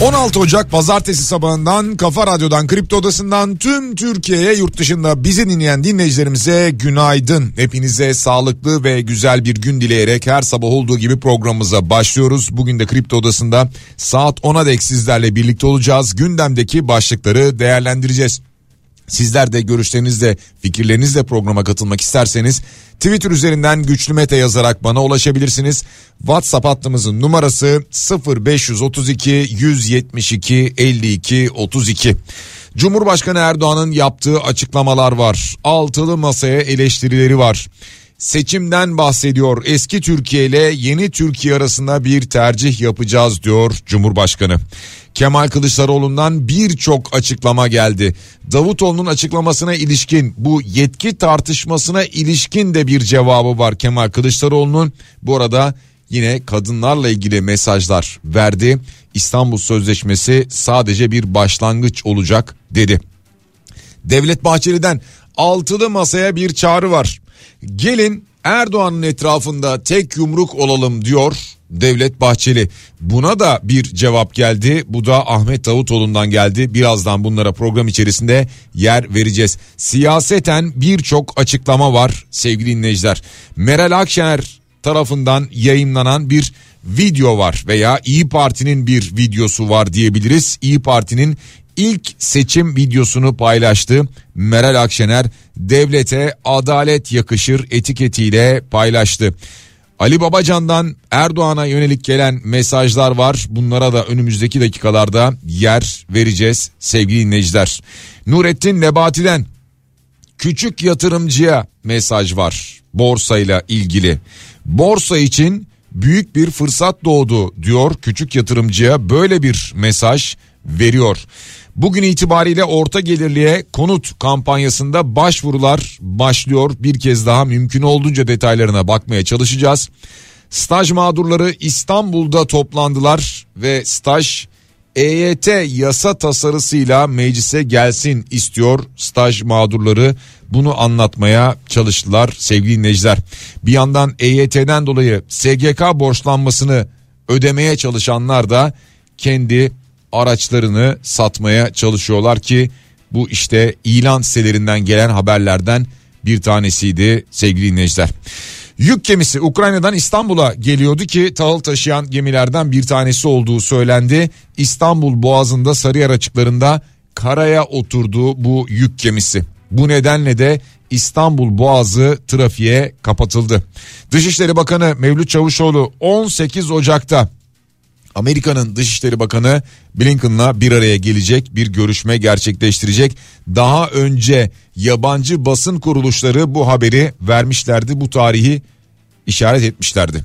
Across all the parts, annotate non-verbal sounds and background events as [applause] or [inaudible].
16 Ocak pazartesi sabahından Kafa Radyo'dan Kripto Odası'ndan tüm Türkiye'ye yurt dışında bizi dinleyen dinleyicilerimize günaydın. Hepinize sağlıklı ve güzel bir gün dileyerek her sabah olduğu gibi programımıza başlıyoruz. Bugün de Kripto Odası'nda saat 10'a dek sizlerle birlikte olacağız. Gündemdeki başlıkları değerlendireceğiz. Sizler de görüşlerinizle fikirlerinizle programa katılmak isterseniz Twitter üzerinden güçlü mete yazarak bana ulaşabilirsiniz. WhatsApp hattımızın numarası 0532 172 52 32. Cumhurbaşkanı Erdoğan'ın yaptığı açıklamalar var. Altılı masaya eleştirileri var seçimden bahsediyor. Eski Türkiye ile yeni Türkiye arasında bir tercih yapacağız diyor Cumhurbaşkanı. Kemal Kılıçdaroğlu'ndan birçok açıklama geldi. Davutoğlu'nun açıklamasına ilişkin bu yetki tartışmasına ilişkin de bir cevabı var Kemal Kılıçdaroğlu'nun. Bu arada yine kadınlarla ilgili mesajlar verdi. İstanbul Sözleşmesi sadece bir başlangıç olacak dedi. Devlet Bahçeli'den altılı masaya bir çağrı var. Gelin Erdoğan'ın etrafında tek yumruk olalım diyor Devlet Bahçeli. Buna da bir cevap geldi. Bu da Ahmet Davutoğlu'ndan geldi. Birazdan bunlara program içerisinde yer vereceğiz. Siyaseten birçok açıklama var sevgili dinleyiciler. Meral Akşener tarafından yayınlanan bir video var veya İyi Parti'nin bir videosu var diyebiliriz. İyi Parti'nin ilk seçim videosunu paylaştı. Meral Akşener devlete adalet yakışır etiketiyle paylaştı. Ali Babacan'dan Erdoğan'a yönelik gelen mesajlar var. Bunlara da önümüzdeki dakikalarda yer vereceğiz sevgili dinleyiciler. Nurettin Nebati'den küçük yatırımcıya mesaj var borsayla ilgili. Borsa için büyük bir fırsat doğdu diyor küçük yatırımcıya böyle bir mesaj veriyor. Bugün itibariyle orta gelirliye konut kampanyasında başvurular başlıyor. Bir kez daha mümkün olduğunca detaylarına bakmaya çalışacağız. Staj mağdurları İstanbul'da toplandılar ve staj EYT yasa tasarısıyla meclise gelsin istiyor staj mağdurları. Bunu anlatmaya çalıştılar sevgili dinleyiciler. Bir yandan EYT'den dolayı SGK borçlanmasını ödemeye çalışanlar da kendi araçlarını satmaya çalışıyorlar ki bu işte ilan sitelerinden gelen haberlerden bir tanesiydi sevgili dinleyiciler. Yük gemisi Ukrayna'dan İstanbul'a geliyordu ki tahıl taşıyan gemilerden bir tanesi olduğu söylendi. İstanbul Boğazı'nda Sarıyer açıklarında karaya oturdu bu yük gemisi. Bu nedenle de İstanbul Boğazı trafiğe kapatıldı. Dışişleri Bakanı Mevlüt Çavuşoğlu 18 Ocak'ta Amerika'nın Dışişleri Bakanı Blinken'la bir araya gelecek, bir görüşme gerçekleştirecek. Daha önce yabancı basın kuruluşları bu haberi vermişlerdi, bu tarihi işaret etmişlerdi.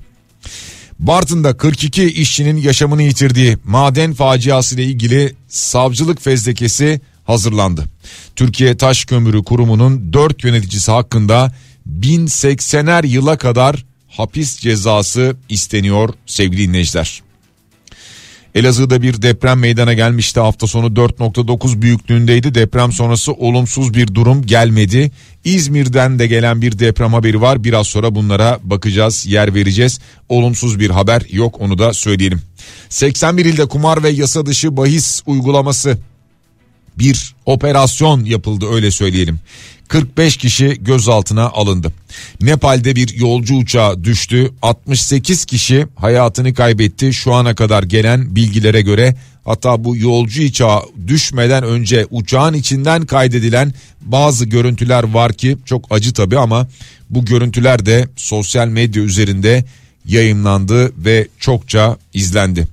Bartın'da 42 işçinin yaşamını yitirdiği maden faciası ile ilgili savcılık fezlekesi hazırlandı. Türkiye Taş Kömürü Kurumu'nun 4 yöneticisi hakkında 1080'er yıla kadar hapis cezası isteniyor sevgili dinleyiciler. Elazığ'da bir deprem meydana gelmişti hafta sonu 4.9 büyüklüğündeydi. Deprem sonrası olumsuz bir durum gelmedi. İzmir'den de gelen bir deprem haberi var. Biraz sonra bunlara bakacağız, yer vereceğiz. Olumsuz bir haber yok onu da söyleyelim. 81 ilde kumar ve yasa dışı bahis uygulaması bir operasyon yapıldı öyle söyleyelim. 45 kişi gözaltına alındı. Nepal'de bir yolcu uçağı düştü. 68 kişi hayatını kaybetti. Şu ana kadar gelen bilgilere göre hatta bu yolcu uçağı düşmeden önce uçağın içinden kaydedilen bazı görüntüler var ki çok acı tabi ama bu görüntüler de sosyal medya üzerinde yayınlandı ve çokça izlendi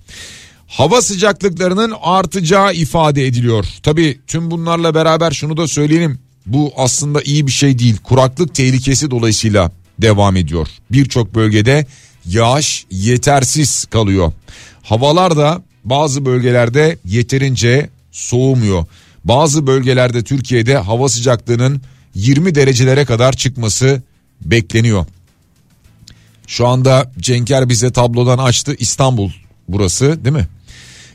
hava sıcaklıklarının artacağı ifade ediliyor. Tabi tüm bunlarla beraber şunu da söyleyelim. Bu aslında iyi bir şey değil. Kuraklık tehlikesi dolayısıyla devam ediyor. Birçok bölgede yağış yetersiz kalıyor. Havalar da bazı bölgelerde yeterince soğumuyor. Bazı bölgelerde Türkiye'de hava sıcaklığının 20 derecelere kadar çıkması bekleniyor. Şu anda Cenker bize tablodan açtı İstanbul burası değil mi?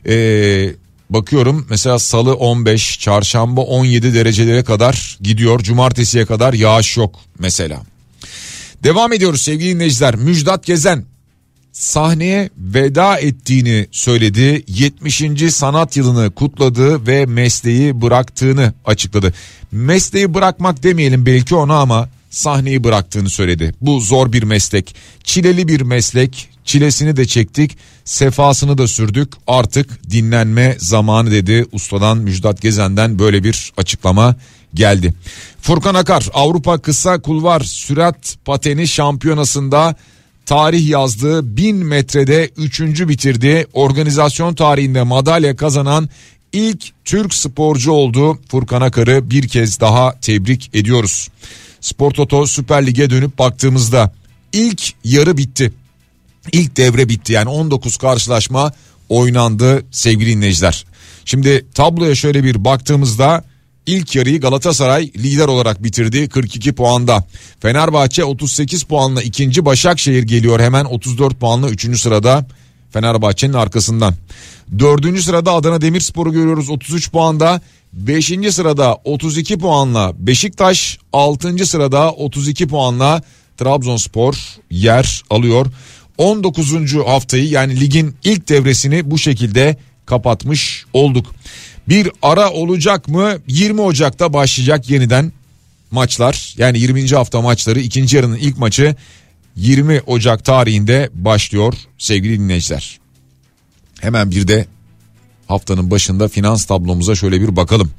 Ee, bakıyorum mesela salı 15 çarşamba 17 derecelere kadar gidiyor cumartesiye kadar yağış yok mesela. Devam ediyoruz sevgili dinleyiciler Müjdat Gezen sahneye veda ettiğini söyledi. 70. sanat yılını kutladı ve mesleği bıraktığını açıkladı. Mesleği bırakmak demeyelim belki ona ama sahneyi bıraktığını söyledi. Bu zor bir meslek, çileli bir meslek, çilesini de çektik, sefasını da sürdük. Artık dinlenme zamanı dedi ustadan Müjdat Gezen'den böyle bir açıklama geldi. Furkan Akar Avrupa Kısa Kulvar Sürat Pateni Şampiyonası'nda tarih yazdığı 1000 metrede 3. bitirdi. Organizasyon tarihinde madalya kazanan ilk Türk sporcu oldu. Furkan Akar'ı bir kez daha tebrik ediyoruz. Spor Toto Süper Lig'e dönüp baktığımızda ilk yarı bitti. İlk devre bitti yani 19 karşılaşma oynandı sevgili dinleyiciler. Şimdi tabloya şöyle bir baktığımızda ilk yarıyı Galatasaray lider olarak bitirdi 42 puanda. Fenerbahçe 38 puanla ikinci Başakşehir geliyor hemen 34 puanla üçüncü sırada Fenerbahçe'nin arkasından. Dördüncü sırada Adana Demirspor'u görüyoruz 33 puanda. Beşinci sırada 32 puanla Beşiktaş, altıncı sırada 32 puanla Trabzonspor yer alıyor. 19. haftayı yani ligin ilk devresini bu şekilde kapatmış olduk. Bir ara olacak mı? 20 Ocak'ta başlayacak yeniden maçlar. Yani 20. hafta maçları ikinci yarının ilk maçı 20 Ocak tarihinde başlıyor sevgili dinleyiciler. Hemen bir de haftanın başında finans tablomuza şöyle bir bakalım.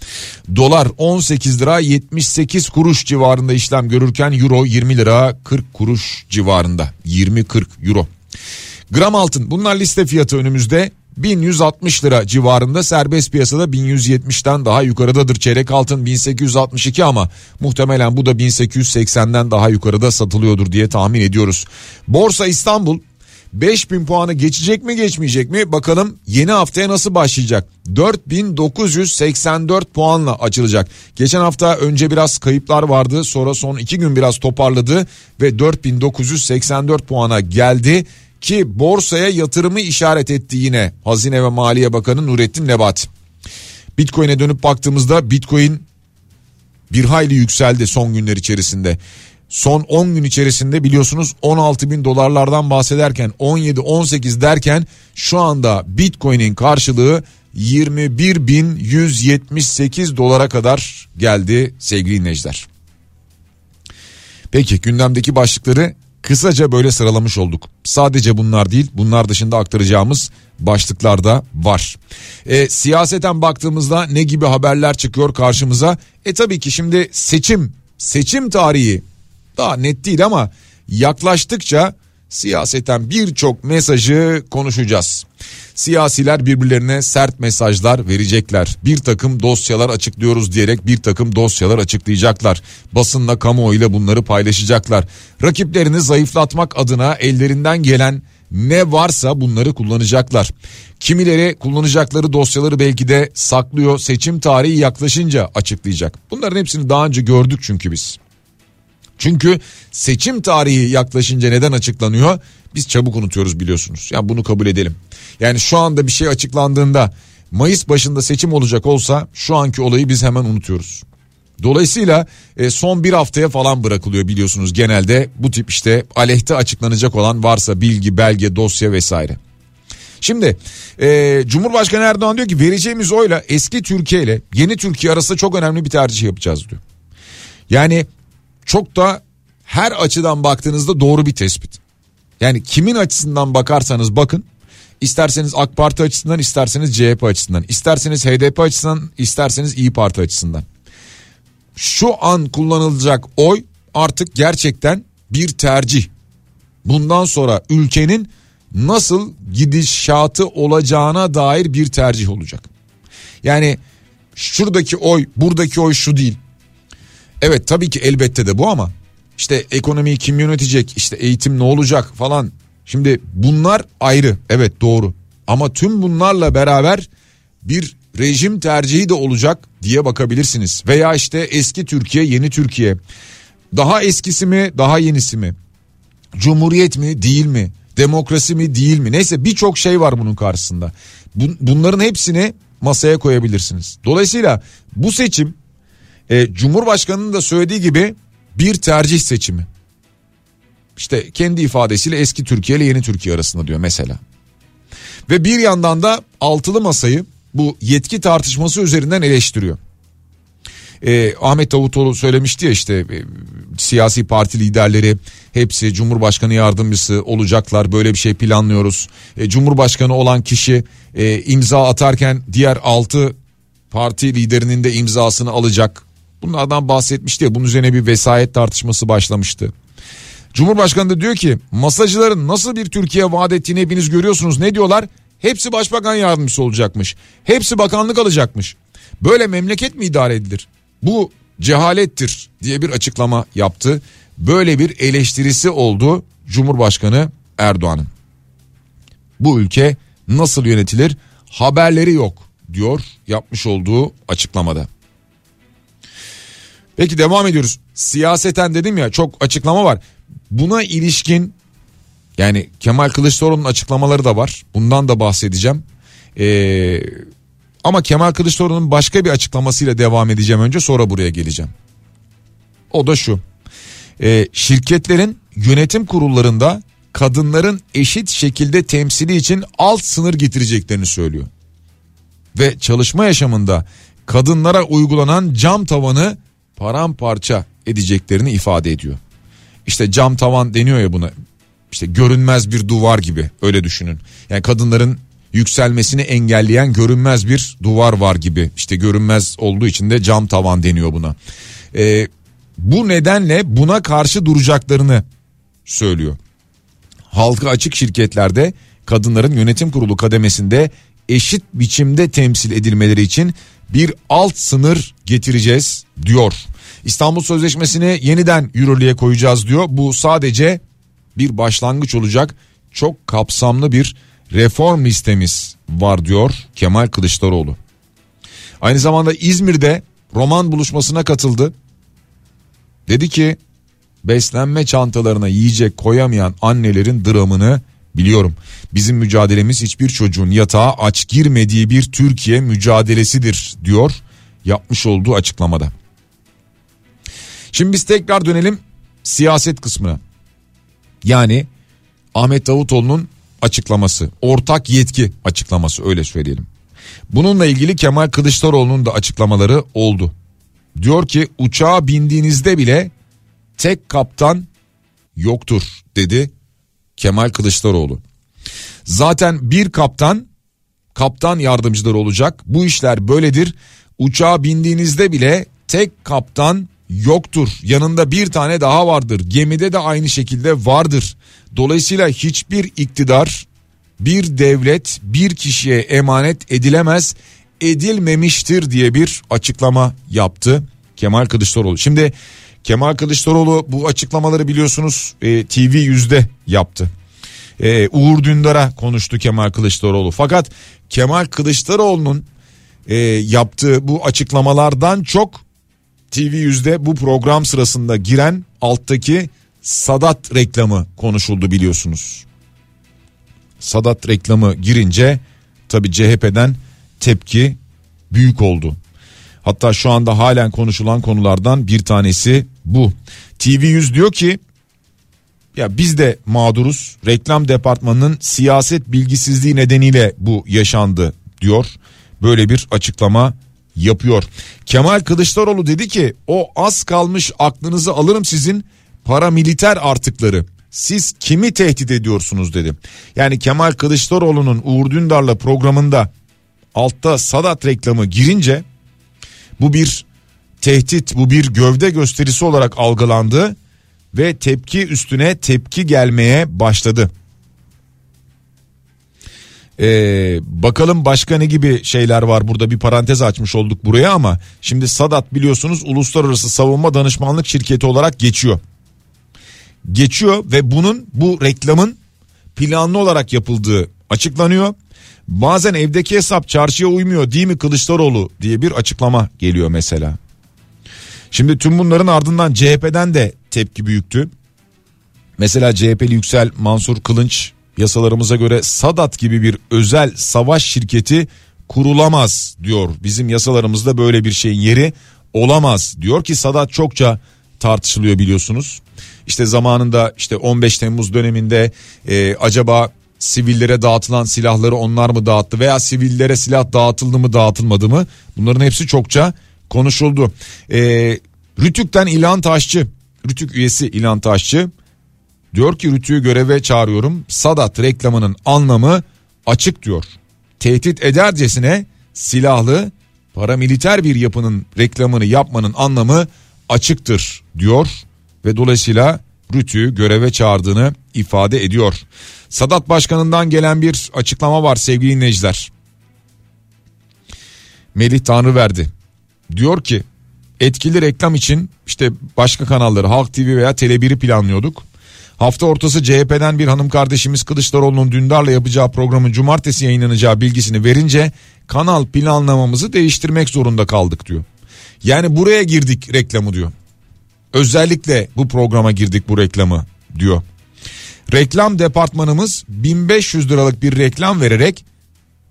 Dolar 18 lira 78 kuruş civarında işlem görürken euro 20 lira 40 kuruş civarında 20-40 euro. Gram altın bunlar liste fiyatı önümüzde 1160 lira civarında serbest piyasada 1170'ten daha yukarıdadır. Çeyrek altın 1862 ama muhtemelen bu da 1880'den daha yukarıda satılıyordur diye tahmin ediyoruz. Borsa İstanbul 5000 puanı geçecek mi geçmeyecek mi bakalım yeni haftaya nasıl başlayacak 4984 puanla açılacak geçen hafta önce biraz kayıplar vardı sonra son iki gün biraz toparladı ve 4984 puana geldi ki borsaya yatırımı işaret etti yine Hazine ve Maliye Bakanı Nurettin Nebati. Bitcoin'e dönüp baktığımızda Bitcoin bir hayli yükseldi son günler içerisinde. Son 10 gün içerisinde biliyorsunuz 16 bin dolarlardan bahsederken 17-18 derken şu anda Bitcoin'in karşılığı 21.178 dolara kadar geldi sevgili dinleyiciler. Peki gündemdeki başlıkları kısaca böyle sıralamış olduk. Sadece bunlar değil bunlar dışında aktaracağımız başlıklar da var. E, siyaseten baktığımızda ne gibi haberler çıkıyor karşımıza? E tabii ki şimdi seçim seçim tarihi daha net değil ama yaklaştıkça siyaseten birçok mesajı konuşacağız. Siyasiler birbirlerine sert mesajlar verecekler. Bir takım dosyalar açıklıyoruz diyerek bir takım dosyalar açıklayacaklar. Basınla kamuoyuyla bunları paylaşacaklar. Rakiplerini zayıflatmak adına ellerinden gelen ne varsa bunları kullanacaklar. Kimileri kullanacakları dosyaları belki de saklıyor seçim tarihi yaklaşınca açıklayacak. Bunların hepsini daha önce gördük çünkü biz. Çünkü seçim tarihi yaklaşınca neden açıklanıyor? Biz çabuk unutuyoruz biliyorsunuz. Yani bunu kabul edelim. Yani şu anda bir şey açıklandığında Mayıs başında seçim olacak olsa şu anki olayı biz hemen unutuyoruz. Dolayısıyla e, son bir haftaya falan bırakılıyor biliyorsunuz genelde bu tip işte aleyhte açıklanacak olan varsa bilgi, belge, dosya vesaire. Şimdi e, Cumhurbaşkanı Erdoğan diyor ki vereceğimiz oyla eski Türkiye ile yeni Türkiye arasında çok önemli bir tercih yapacağız diyor. Yani çok da her açıdan baktığınızda doğru bir tespit. Yani kimin açısından bakarsanız bakın isterseniz AK Parti açısından isterseniz CHP açısından isterseniz HDP açısından isterseniz İyi Parti açısından. Şu an kullanılacak oy artık gerçekten bir tercih. Bundan sonra ülkenin nasıl gidişatı olacağına dair bir tercih olacak. Yani şuradaki oy buradaki oy şu değil. Evet tabii ki elbette de bu ama işte ekonomiyi kim yönetecek işte eğitim ne olacak falan. Şimdi bunlar ayrı evet doğru Ama tüm bunlarla beraber bir rejim tercihi de olacak diye bakabilirsiniz. Veya işte eski Türkiye, yeni Türkiye. Daha eskisi mi, daha yenisi mi? Cumhuriyet mi, değil mi? Demokrasi mi, değil mi? Neyse birçok şey var bunun karşısında. Bunların hepsini masaya koyabilirsiniz. Dolayısıyla bu seçim e, Cumhurbaşkanı'nın da söylediği gibi bir tercih seçimi. İşte kendi ifadesiyle eski Türkiye ile yeni Türkiye arasında diyor mesela. Ve bir yandan da altılı masayı bu yetki tartışması üzerinden eleştiriyor. Ee, Ahmet Davutoğlu söylemişti ya işte e, siyasi parti liderleri hepsi Cumhurbaşkanı yardımcısı olacaklar böyle bir şey planlıyoruz. E, Cumhurbaşkanı olan kişi e, imza atarken diğer altı parti liderinin de imzasını alacak. Bunlardan bahsetmişti ya bunun üzerine bir vesayet tartışması başlamıştı. Cumhurbaşkanı da diyor ki masajcıların nasıl bir Türkiye vaat ettiğini hepiniz görüyorsunuz. Ne diyorlar? Hepsi başbakan yardımcısı olacakmış. Hepsi bakanlık alacakmış. Böyle memleket mi idare edilir? Bu cehalettir diye bir açıklama yaptı. Böyle bir eleştirisi oldu Cumhurbaşkanı Erdoğan'ın. Bu ülke nasıl yönetilir? Haberleri yok diyor yapmış olduğu açıklamada. Peki devam ediyoruz. Siyaseten dedim ya çok açıklama var. Buna ilişkin yani Kemal Kılıçdaroğlu'nun açıklamaları da var. Bundan da bahsedeceğim. Ee, ama Kemal Kılıçdaroğlu'nun başka bir açıklamasıyla devam edeceğim önce sonra buraya geleceğim. O da şu. Ee, şirketlerin yönetim kurullarında kadınların eşit şekilde temsili için alt sınır getireceklerini söylüyor. Ve çalışma yaşamında kadınlara uygulanan cam tavanı paramparça edeceklerini ifade ediyor. İşte cam tavan deniyor ya buna. İşte görünmez bir duvar gibi öyle düşünün. Yani kadınların yükselmesini engelleyen görünmez bir duvar var gibi. İşte görünmez olduğu için de cam tavan deniyor buna. Ee, bu nedenle buna karşı duracaklarını söylüyor. Halka açık şirketlerde kadınların yönetim kurulu kademesinde eşit biçimde temsil edilmeleri için bir alt sınır getireceğiz diyor. İstanbul Sözleşmesi'ni yeniden yürürlüğe koyacağız diyor. Bu sadece bir başlangıç olacak. Çok kapsamlı bir reform listemiz var diyor Kemal Kılıçdaroğlu. Aynı zamanda İzmir'de roman buluşmasına katıldı. Dedi ki beslenme çantalarına yiyecek koyamayan annelerin dramını biliyorum. Bizim mücadelemiz hiçbir çocuğun yatağa aç girmediği bir Türkiye mücadelesidir diyor yapmış olduğu açıklamada. Şimdi biz tekrar dönelim siyaset kısmına. Yani Ahmet Davutoğlu'nun açıklaması, ortak yetki açıklaması öyle söyleyelim. Bununla ilgili Kemal Kılıçdaroğlu'nun da açıklamaları oldu. Diyor ki uçağa bindiğinizde bile tek kaptan yoktur dedi Kemal Kılıçdaroğlu. Zaten bir kaptan kaptan yardımcıları olacak. Bu işler böyledir. Uçağa bindiğinizde bile tek kaptan yoktur. Yanında bir tane daha vardır. Gemide de aynı şekilde vardır. Dolayısıyla hiçbir iktidar bir devlet bir kişiye emanet edilemez edilmemiştir diye bir açıklama yaptı Kemal Kılıçdaroğlu. Şimdi Kemal Kılıçdaroğlu bu açıklamaları biliyorsunuz e, TV yüzde yaptı. E, Uğur Dündar'a konuştu Kemal Kılıçdaroğlu. Fakat Kemal Kılıçdaroğlu'nun e, yaptığı bu açıklamalardan çok TV yüzde bu program sırasında giren alttaki Sadat reklamı konuşuldu biliyorsunuz. Sadat reklamı girince tabi CHP'den tepki büyük oldu. Hatta şu anda halen konuşulan konulardan bir tanesi bu. TV100 diyor ki ya biz de mağduruz. Reklam departmanının siyaset bilgisizliği nedeniyle bu yaşandı diyor. Böyle bir açıklama yapıyor. Kemal Kılıçdaroğlu dedi ki o az kalmış aklınızı alırım sizin paramiliter artıkları. Siz kimi tehdit ediyorsunuz dedi. Yani Kemal Kılıçdaroğlu'nun Uğur Dündar'la programında altta Sadat reklamı girince bu bir tehdit bu bir gövde gösterisi olarak algılandı ve tepki üstüne tepki gelmeye başladı. Ee, bakalım başka ne gibi şeyler var burada bir parantez açmış olduk buraya ama şimdi Sadat biliyorsunuz uluslararası savunma danışmanlık şirketi olarak geçiyor. Geçiyor ve bunun bu reklamın planlı olarak yapıldığı açıklanıyor. Bazen evdeki hesap çarşıya uymuyor değil mi Kılıçdaroğlu diye bir açıklama geliyor mesela. Şimdi tüm bunların ardından CHP'den de tepki büyüktü. Mesela CHP'li Yüksel Mansur Kılınç yasalarımıza göre Sadat gibi bir özel savaş şirketi kurulamaz diyor. Bizim yasalarımızda böyle bir şeyin yeri olamaz diyor ki Sadat çokça tartışılıyor biliyorsunuz. İşte zamanında işte 15 Temmuz döneminde e, acaba sivillere dağıtılan silahları onlar mı dağıttı veya sivillere silah dağıtıldı mı dağıtılmadı mı bunların hepsi çokça konuşuldu. E, Rütük'ten İlhan Taşçı Rütük üyesi İlhan Taşçı diyor ki Rütük'ü göreve çağırıyorum Sadat reklamının anlamı açık diyor. Tehdit edercesine silahlı paramiliter bir yapının reklamını yapmanın anlamı açıktır diyor ve dolayısıyla Rütü göreve çağırdığını ifade ediyor. Sadat Başkanı'ndan gelen bir açıklama var sevgili dinleyiciler. Melih Tanrı verdi. Diyor ki etkili reklam için işte başka kanalları Halk TV veya Tele1'i planlıyorduk. Hafta ortası CHP'den bir hanım kardeşimiz Kılıçdaroğlu'nun Dündar'la yapacağı programın cumartesi yayınlanacağı bilgisini verince kanal planlamamızı değiştirmek zorunda kaldık diyor. Yani buraya girdik reklamı diyor. Özellikle bu programa girdik bu reklamı diyor. Reklam departmanımız 1500 liralık bir reklam vererek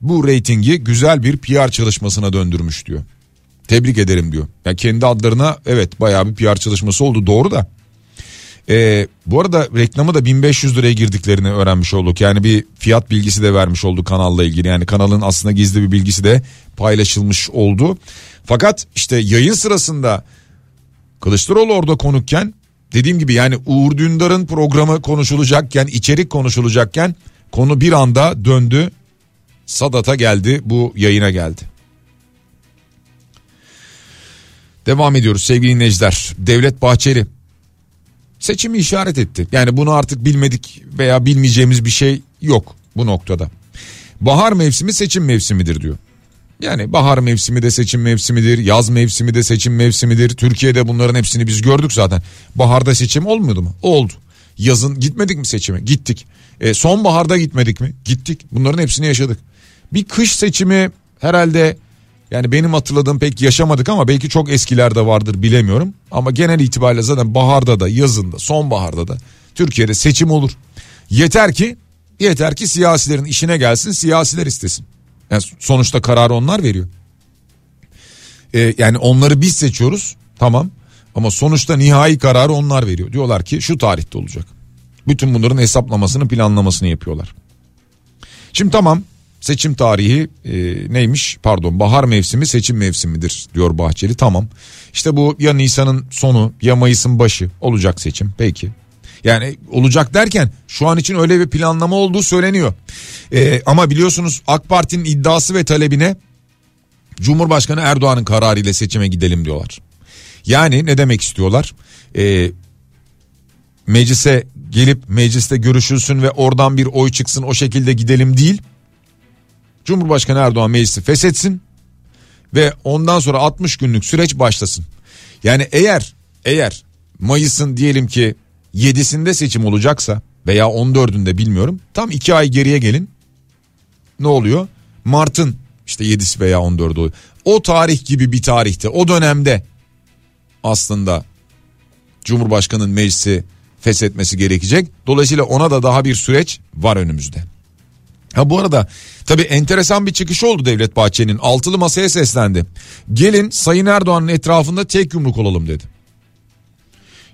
bu reytingi güzel bir PR çalışmasına döndürmüş diyor. Tebrik ederim diyor. Yani kendi adlarına evet bayağı bir PR çalışması oldu doğru da. Ee, bu arada reklamı da 1500 liraya girdiklerini öğrenmiş olduk. Yani bir fiyat bilgisi de vermiş oldu kanalla ilgili. Yani kanalın aslında gizli bir bilgisi de paylaşılmış oldu. Fakat işte yayın sırasında Kılıçdaroğlu orada konukken dediğim gibi yani Uğur Dündar'ın programı konuşulacakken içerik konuşulacakken konu bir anda döndü. Sadat'a geldi bu yayına geldi. Devam ediyoruz sevgili dinleyiciler. Devlet Bahçeli seçimi işaret etti. Yani bunu artık bilmedik veya bilmeyeceğimiz bir şey yok bu noktada. Bahar mevsimi seçim mevsimidir diyor. Yani bahar mevsimi de seçim mevsimidir, yaz mevsimi de seçim mevsimidir. Türkiye'de bunların hepsini biz gördük zaten. Baharda seçim olmuyordu mu? Oldu. Yazın gitmedik mi seçime? Gittik. E, sonbaharda gitmedik mi? Gittik. Bunların hepsini yaşadık. Bir kış seçimi herhalde yani benim hatırladığım pek yaşamadık ama belki çok eskilerde vardır bilemiyorum. Ama genel itibariyle zaten baharda da yazında sonbaharda da Türkiye'de seçim olur. Yeter ki yeter ki siyasilerin işine gelsin siyasiler istesin. Yani sonuçta kararı onlar veriyor. Ee, yani onları biz seçiyoruz tamam ama sonuçta nihai kararı onlar veriyor. Diyorlar ki şu tarihte olacak. Bütün bunların hesaplamasını planlamasını yapıyorlar. Şimdi tamam seçim tarihi e, neymiş pardon bahar mevsimi seçim mevsimidir diyor Bahçeli tamam. İşte bu ya Nisan'ın sonu ya Mayıs'ın başı olacak seçim peki. Yani olacak derken şu an için öyle bir planlama olduğu söyleniyor. Ee, ama biliyorsunuz AK Parti'nin iddiası ve talebine Cumhurbaşkanı Erdoğan'ın kararıyla seçime gidelim diyorlar. Yani ne demek istiyorlar? Ee, meclise gelip mecliste görüşülsün ve oradan bir oy çıksın o şekilde gidelim değil. Cumhurbaşkanı Erdoğan meclisi feshetsin ve ondan sonra 60 günlük süreç başlasın. Yani eğer eğer Mayıs'ın diyelim ki 7'sinde seçim olacaksa veya 14'ünde bilmiyorum. Tam 2 ay geriye gelin. Ne oluyor? Mart'ın işte 7'si veya 14'ü oluyor. O tarih gibi bir tarihte o dönemde aslında Cumhurbaşkanı'nın meclisi feshetmesi gerekecek. Dolayısıyla ona da daha bir süreç var önümüzde. Ha bu arada tabii enteresan bir çıkış oldu Devlet Bahçeli'nin altılı masaya seslendi. Gelin Sayın Erdoğan'ın etrafında tek yumruk olalım dedi.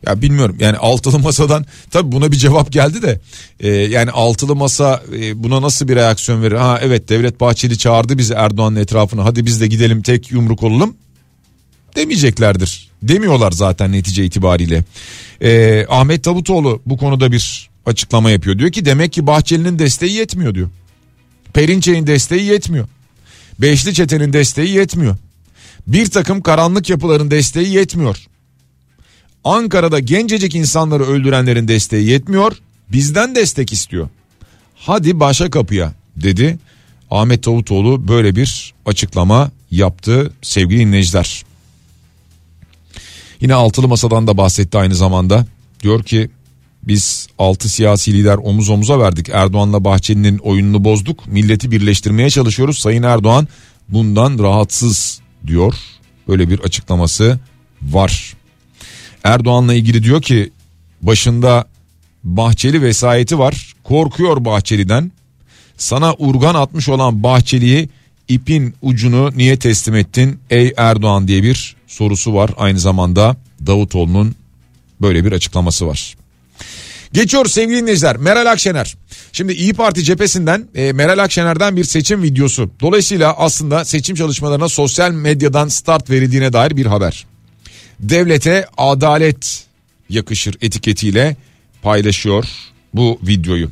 Ya bilmiyorum yani altılı masadan [laughs] tabi buna bir cevap geldi de e, yani altılı masa e, buna nasıl bir reaksiyon verir? Ha evet Devlet Bahçeli çağırdı bizi Erdoğan'ın etrafına hadi biz de gidelim tek yumruk olalım demeyeceklerdir. Demiyorlar zaten netice itibariyle. E, Ahmet Davutoğlu bu konuda bir açıklama yapıyor. Diyor ki demek ki Bahçeli'nin desteği yetmiyor diyor. Perinçek'in desteği yetmiyor. Beşli Çete'nin desteği yetmiyor. Bir takım karanlık yapıların desteği yetmiyor. Ankara'da gencecik insanları öldürenlerin desteği yetmiyor. Bizden destek istiyor. Hadi başa kapıya dedi. Ahmet Davutoğlu böyle bir açıklama yaptı sevgili dinleyiciler. Yine altılı masadan da bahsetti aynı zamanda. Diyor ki Biz 6 siyasi lider omuz omuza verdik. Erdoğan'la Bahçeli'nin oyununu bozduk. Milleti birleştirmeye çalışıyoruz. Sayın Erdoğan bundan rahatsız diyor. Böyle bir açıklaması var. Erdoğan'la ilgili diyor ki başında Bahçeli vesayeti var. Korkuyor Bahçeli'den. Sana urgan atmış olan Bahçeli'yi ipin ucunu niye teslim ettin ey Erdoğan diye bir sorusu var. Aynı zamanda Davutoğlu'nun böyle bir açıklaması var. Geçiyoruz sevgili dinleyiciler. Meral Akşener. Şimdi İyi Parti cephesinden e, Meral Akşener'den bir seçim videosu. Dolayısıyla aslında seçim çalışmalarına sosyal medyadan start verildiğine dair bir haber. Devlete adalet yakışır etiketiyle paylaşıyor bu videoyu.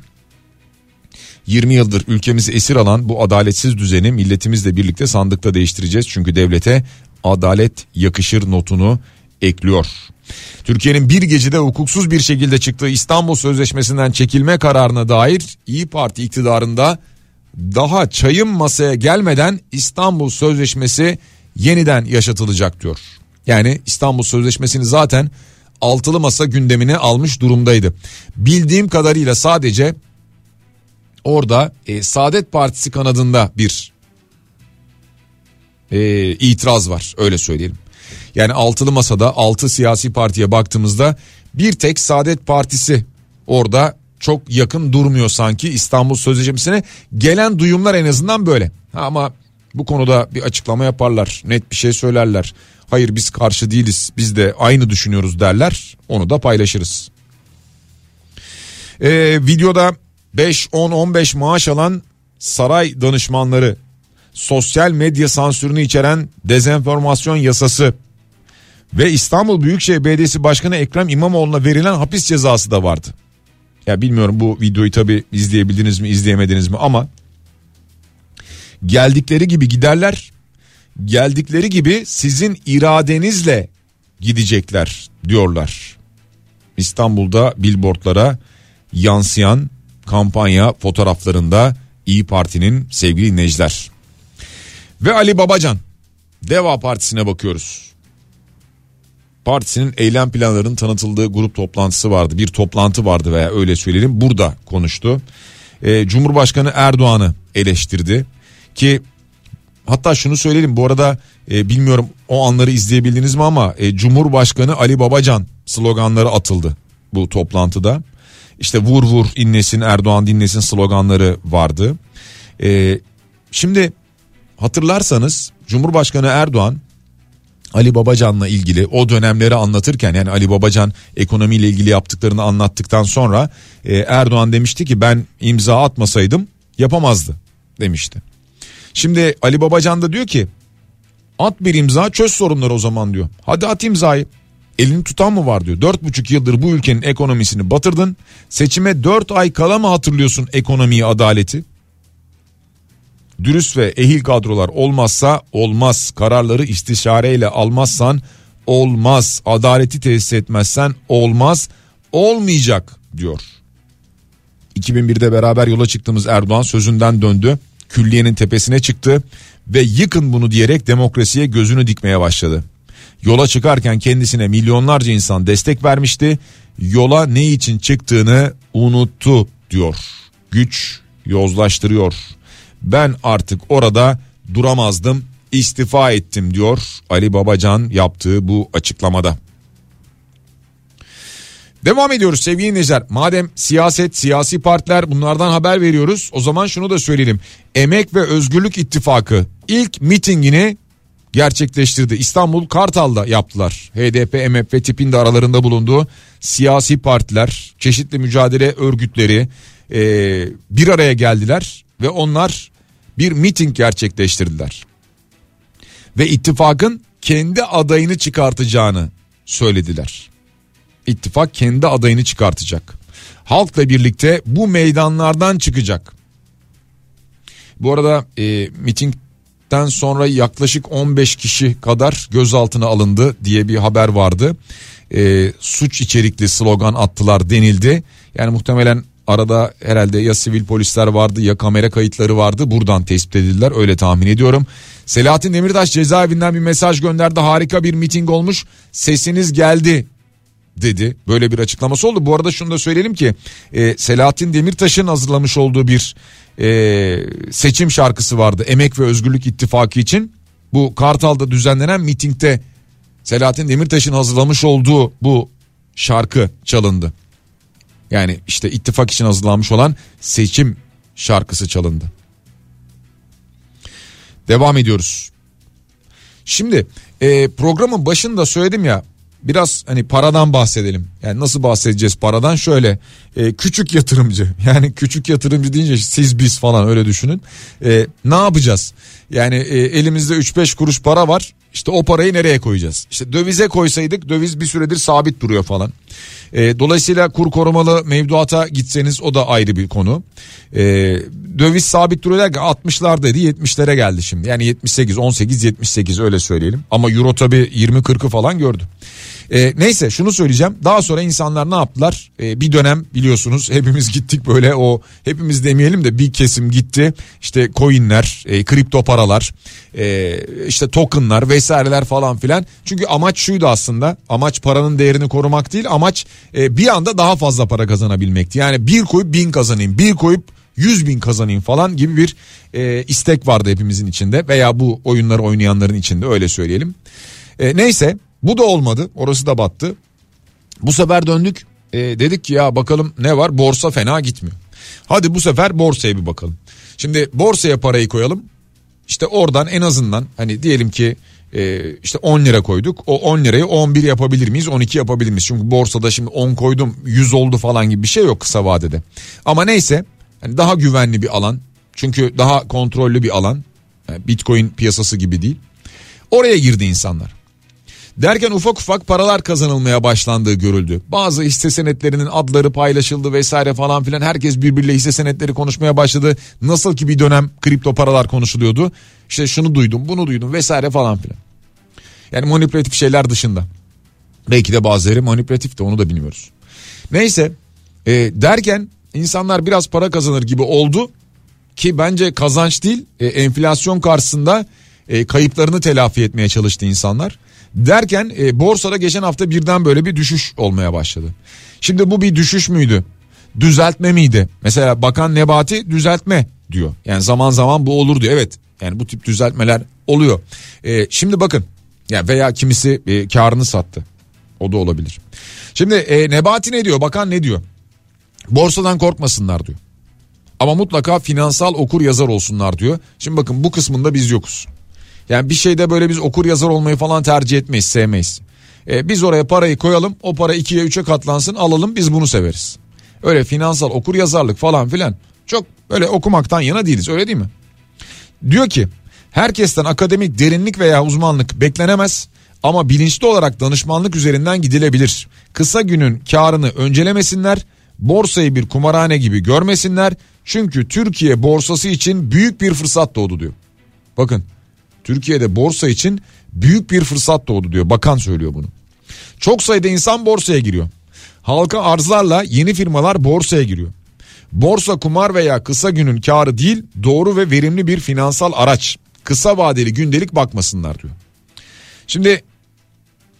20 yıldır ülkemizi esir alan bu adaletsiz düzeni milletimizle birlikte sandıkta değiştireceğiz. Çünkü devlete adalet yakışır notunu ekliyor. Türkiye'nin bir gecede hukuksuz bir şekilde çıktığı İstanbul Sözleşmesi'nden çekilme kararına dair İyi Parti iktidarında daha çayın masaya gelmeden İstanbul Sözleşmesi yeniden yaşatılacak diyor. Yani İstanbul Sözleşmesi'ni zaten altılı masa gündemine almış durumdaydı. Bildiğim kadarıyla sadece orada e, Saadet Partisi kanadında bir e, itiraz var öyle söyleyelim. Yani altılı masada altı siyasi partiye baktığımızda bir tek Saadet Partisi orada çok yakın durmuyor sanki İstanbul Sözleşmesi'ne gelen duyumlar en azından böyle. Ama bu konuda bir açıklama yaparlar net bir şey söylerler. Hayır biz karşı değiliz biz de aynı düşünüyoruz derler onu da paylaşırız. Ee, videoda 5, 10, 15 maaş alan saray danışmanları sosyal medya sansürünü içeren dezenformasyon yasası ve İstanbul Büyükşehir Belediyesi Başkanı Ekrem İmamoğlu'na verilen hapis cezası da vardı. Ya bilmiyorum bu videoyu tabi izleyebildiniz mi izleyemediniz mi ama geldikleri gibi giderler. Geldikleri gibi sizin iradenizle gidecekler diyorlar. İstanbul'da billboardlara yansıyan kampanya fotoğraflarında İyi Parti'nin sevgili dinleyiciler. Ve Ali Babacan Deva Partisi'ne bakıyoruz. Partisinin eylem planlarının tanıtıldığı grup toplantısı vardı. Bir toplantı vardı veya öyle söyleyelim. Burada konuştu. Ee, Cumhurbaşkanı Erdoğan'ı eleştirdi. Ki hatta şunu söyleyelim bu arada e, bilmiyorum o anları izleyebildiniz mi ama e, Cumhurbaşkanı Ali Babacan sloganları atıldı bu toplantıda. İşte vur vur inlesin Erdoğan dinlesin sloganları vardı. E, şimdi hatırlarsanız Cumhurbaşkanı Erdoğan Ali Babacan'la ilgili o dönemleri anlatırken yani Ali Babacan ekonomiyle ilgili yaptıklarını anlattıktan sonra e, Erdoğan demişti ki ben imza atmasaydım yapamazdı demişti. Şimdi Ali Babacan da diyor ki at bir imza çöz sorunları o zaman diyor. Hadi at imzayı. Elini tutan mı var diyor. Dört buçuk yıldır bu ülkenin ekonomisini batırdın. Seçime dört ay kala mı hatırlıyorsun ekonomiyi adaleti? Dürüst ve ehil kadrolar olmazsa olmaz. Kararları istişareyle almazsan olmaz. Adaleti tesis etmezsen olmaz. Olmayacak diyor. 2001'de beraber yola çıktığımız Erdoğan sözünden döndü. Külliyenin tepesine çıktı ve yıkın bunu diyerek demokrasiye gözünü dikmeye başladı. Yola çıkarken kendisine milyonlarca insan destek vermişti. Yola ne için çıktığını unuttu diyor. Güç yozlaştırıyor. Ben artık orada duramazdım istifa ettim diyor Ali Babacan yaptığı bu açıklamada. Devam ediyoruz sevgili dinleyiciler. Madem siyaset, siyasi partiler bunlardan haber veriyoruz. O zaman şunu da söyleyelim. Emek ve Özgürlük İttifakı ilk mitingini gerçekleştirdi. İstanbul Kartal'da yaptılar. HDP, MHP tipinde aralarında bulunduğu siyasi partiler, çeşitli mücadele örgütleri bir araya geldiler ve onlar bir miting gerçekleştirdiler. Ve ittifakın kendi adayını çıkartacağını söylediler. İttifak kendi adayını çıkartacak. Halkla birlikte bu meydanlardan çıkacak. Bu arada e, mitingden sonra yaklaşık 15 kişi kadar gözaltına alındı diye bir haber vardı. E, suç içerikli slogan attılar denildi. Yani muhtemelen arada herhalde ya sivil polisler vardı ya kamera kayıtları vardı buradan tespit edildiler öyle tahmin ediyorum. Selahattin Demirtaş cezaevinden bir mesaj gönderdi harika bir miting olmuş sesiniz geldi dedi. Böyle bir açıklaması oldu. Bu arada şunu da söyleyelim ki e, Selahattin Demirtaş'ın hazırlamış olduğu bir e, seçim şarkısı vardı. Emek ve Özgürlük İttifakı için. Bu Kartal'da düzenlenen mitingde Selahattin Demirtaş'ın hazırlamış olduğu bu şarkı çalındı. Yani işte ittifak için hazırlanmış olan seçim şarkısı çalındı. Devam ediyoruz. Şimdi e, programın başında söyledim ya biraz hani paradan bahsedelim. Yani nasıl bahsedeceğiz paradan? Şöyle e, küçük yatırımcı [laughs] yani küçük yatırımcı deyince siz biz falan öyle düşünün. E, ne yapacağız? Yani e, elimizde 3-5 kuruş para var. İşte o parayı nereye koyacağız? İşte dövize koysaydık döviz bir süredir sabit duruyor falan. E, dolayısıyla kur korumalı mevduata gitseniz o da ayrı bir konu. E, döviz sabit duruyor derken 60'lardaydı 70'lere geldi şimdi. Yani 78, 18, 78 öyle söyleyelim. Ama euro tabi 20-40'ı falan gördü. E, neyse şunu söyleyeceğim. Daha sonra insanlar ne yaptılar? E, bir dönem biliyorsunuz hepimiz gittik böyle o hepimiz demeyelim de bir kesim gitti. İşte coinler, e, kripto paralar, e, işte tokenlar vesaireler falan filan. Çünkü amaç şuydu aslında. Amaç paranın değerini korumak değil. Amaç e, bir anda daha fazla para kazanabilmekti. Yani bir koyup bin kazanayım, bir koyup 100 bin kazanayım falan gibi bir e, istek vardı hepimizin içinde veya bu oyunları oynayanların içinde öyle söyleyelim. E, neyse bu da olmadı orası da battı. Bu sefer döndük e, dedik ki ya bakalım ne var borsa fena gitmiyor. Hadi bu sefer borsaya bir bakalım. Şimdi borsaya parayı koyalım. İşte oradan en azından hani diyelim ki e, işte 10 lira koyduk. O 10 lirayı 11 yapabilir miyiz 12 yapabilir miyiz? Çünkü borsada şimdi 10 koydum 100 oldu falan gibi bir şey yok kısa vadede. Ama neyse hani daha güvenli bir alan. Çünkü daha kontrollü bir alan. Yani Bitcoin piyasası gibi değil. Oraya girdi insanlar. Derken ufak ufak paralar kazanılmaya başlandığı görüldü. Bazı hisse senetlerinin adları paylaşıldı vesaire falan filan. Herkes birbiriyle hisse senetleri konuşmaya başladı. Nasıl ki bir dönem kripto paralar konuşuluyordu. İşte şunu duydum bunu duydum vesaire falan filan. Yani manipülatif şeyler dışında. Belki de bazıları manipülatif de onu da bilmiyoruz. Neyse e, derken insanlar biraz para kazanır gibi oldu. Ki bence kazanç değil e, enflasyon karşısında e, kayıplarını telafi etmeye çalıştı insanlar. Derken e, borsada geçen hafta birden böyle bir düşüş olmaya başladı. Şimdi bu bir düşüş müydü? Düzeltme miydi? Mesela Bakan Nebati düzeltme diyor. Yani zaman zaman bu olur diyor. Evet yani bu tip düzeltmeler oluyor. E, şimdi bakın ya veya kimisi e, karını sattı. O da olabilir. Şimdi e, Nebati ne diyor? Bakan ne diyor? Borsadan korkmasınlar diyor. Ama mutlaka finansal okur yazar olsunlar diyor. Şimdi bakın bu kısmında biz yokuz. Yani bir şeyde böyle biz okur yazar olmayı falan tercih etmeyiz, sevmeyiz. Ee, biz oraya parayı koyalım, o para ikiye üçe katlansın, alalım biz bunu severiz. Öyle finansal okur yazarlık falan filan çok öyle okumaktan yana değiliz öyle değil mi? Diyor ki herkesten akademik derinlik veya uzmanlık beklenemez ama bilinçli olarak danışmanlık üzerinden gidilebilir. Kısa günün karını öncelemesinler, borsayı bir kumarhane gibi görmesinler. Çünkü Türkiye borsası için büyük bir fırsat doğdu diyor. Bakın Türkiye'de borsa için büyük bir fırsat doğdu diyor. Bakan söylüyor bunu. Çok sayıda insan borsaya giriyor. Halka arzlarla yeni firmalar borsaya giriyor. Borsa kumar veya kısa günün karı değil doğru ve verimli bir finansal araç. Kısa vadeli gündelik bakmasınlar diyor. Şimdi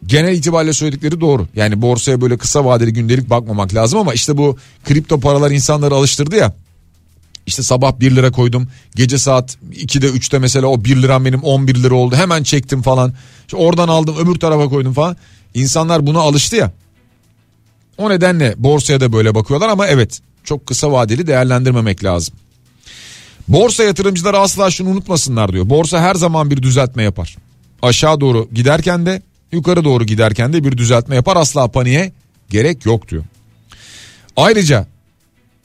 genel itibariyle söyledikleri doğru. Yani borsaya böyle kısa vadeli gündelik bakmamak lazım ama işte bu kripto paralar insanları alıştırdı ya. İşte sabah 1 lira koydum. Gece saat 2'de 3'te mesela o 1 liram benim 11 lira oldu. Hemen çektim falan. İşte oradan aldım öbür tarafa koydum falan. İnsanlar buna alıştı ya. O nedenle borsaya da böyle bakıyorlar ama evet çok kısa vadeli değerlendirmemek lazım. Borsa yatırımcıları asla şunu unutmasınlar diyor. Borsa her zaman bir düzeltme yapar. Aşağı doğru giderken de yukarı doğru giderken de bir düzeltme yapar. Asla paniğe gerek yok diyor. Ayrıca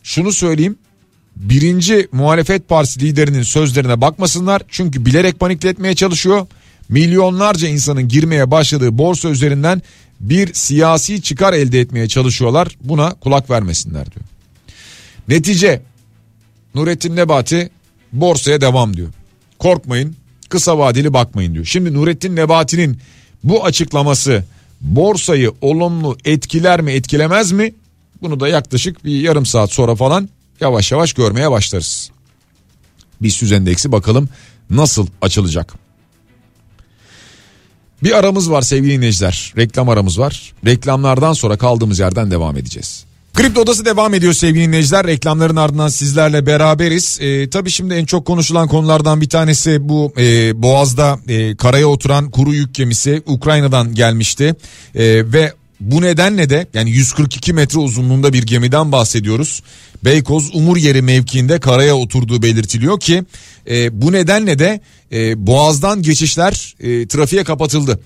şunu söyleyeyim birinci muhalefet partisi liderinin sözlerine bakmasınlar. Çünkü bilerek panikletmeye çalışıyor. Milyonlarca insanın girmeye başladığı borsa üzerinden bir siyasi çıkar elde etmeye çalışıyorlar. Buna kulak vermesinler diyor. Netice Nurettin Nebati borsaya devam diyor. Korkmayın kısa vadeli bakmayın diyor. Şimdi Nurettin Nebati'nin bu açıklaması borsayı olumlu etkiler mi etkilemez mi? Bunu da yaklaşık bir yarım saat sonra falan yavaş yavaş görmeye başlarız. BIST endeksi bakalım nasıl açılacak. Bir aramız var sevgili dinleyiciler. Reklam aramız var. Reklamlardan sonra kaldığımız yerden devam edeceğiz. Kripto Odası devam ediyor sevgili dinleyiciler. Reklamların ardından sizlerle beraberiz. Ee, tabii şimdi en çok konuşulan konulardan bir tanesi bu e, Boğaz'da e, karaya oturan kuru yük gemisi Ukrayna'dan gelmişti. E, ve bu nedenle de yani 142 metre uzunluğunda bir gemiden bahsediyoruz. Beykoz Umur yeri mevkiinde karaya oturduğu belirtiliyor ki e, bu nedenle de e, Boğaz'dan geçişler e, trafiğe kapatıldı.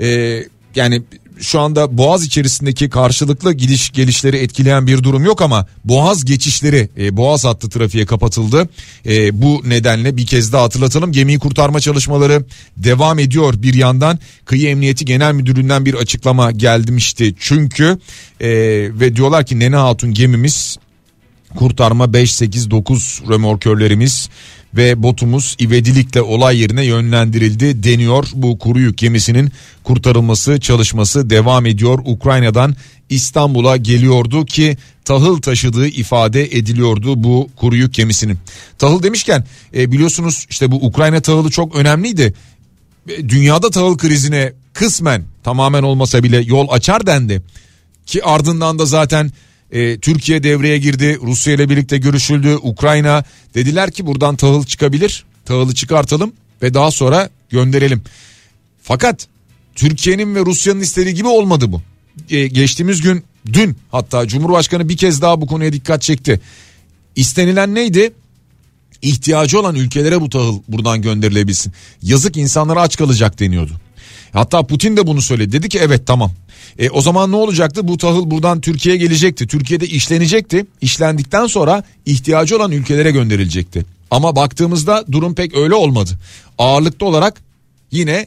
E, yani şu anda Boğaz içerisindeki karşılıklı gidiş gelişleri etkileyen bir durum yok ama Boğaz geçişleri e, Boğaz hattı trafiğe kapatıldı. E, bu nedenle bir kez daha hatırlatalım gemiyi kurtarma çalışmaları devam ediyor bir yandan. Kıyı Emniyeti Genel Müdürlüğü'nden bir açıklama gelmişti çünkü e, ve diyorlar ki Nene Hatun gemimiz kurtarma 5 8 9 römorkörlerimiz ve botumuz ivedilikle olay yerine yönlendirildi deniyor. Bu kuru yük gemisinin kurtarılması çalışması devam ediyor. Ukrayna'dan İstanbul'a geliyordu ki tahıl taşıdığı ifade ediliyordu bu kuru yük gemisinin. Tahıl demişken e, biliyorsunuz işte bu Ukrayna tahılı çok önemliydi. E, dünyada tahıl krizine kısmen tamamen olmasa bile yol açar dendi. Ki ardından da zaten e, Türkiye devreye girdi. Rusya ile birlikte görüşüldü. Ukrayna dediler ki buradan tahıl çıkabilir. Tahılı çıkartalım ve daha sonra gönderelim. Fakat Türkiye'nin ve Rusya'nın istediği gibi olmadı bu. E, geçtiğimiz gün dün hatta Cumhurbaşkanı bir kez daha bu konuya dikkat çekti. İstenilen neydi? İhtiyacı olan ülkelere bu tahıl buradan gönderilebilsin. Yazık insanlara aç kalacak deniyordu. Hatta Putin de bunu söyledi. Dedi ki evet tamam. E, o zaman ne olacaktı? Bu tahıl buradan Türkiye'ye gelecekti. Türkiye'de işlenecekti. İşlendikten sonra ihtiyacı olan ülkelere gönderilecekti. Ama baktığımızda durum pek öyle olmadı. Ağırlıklı olarak yine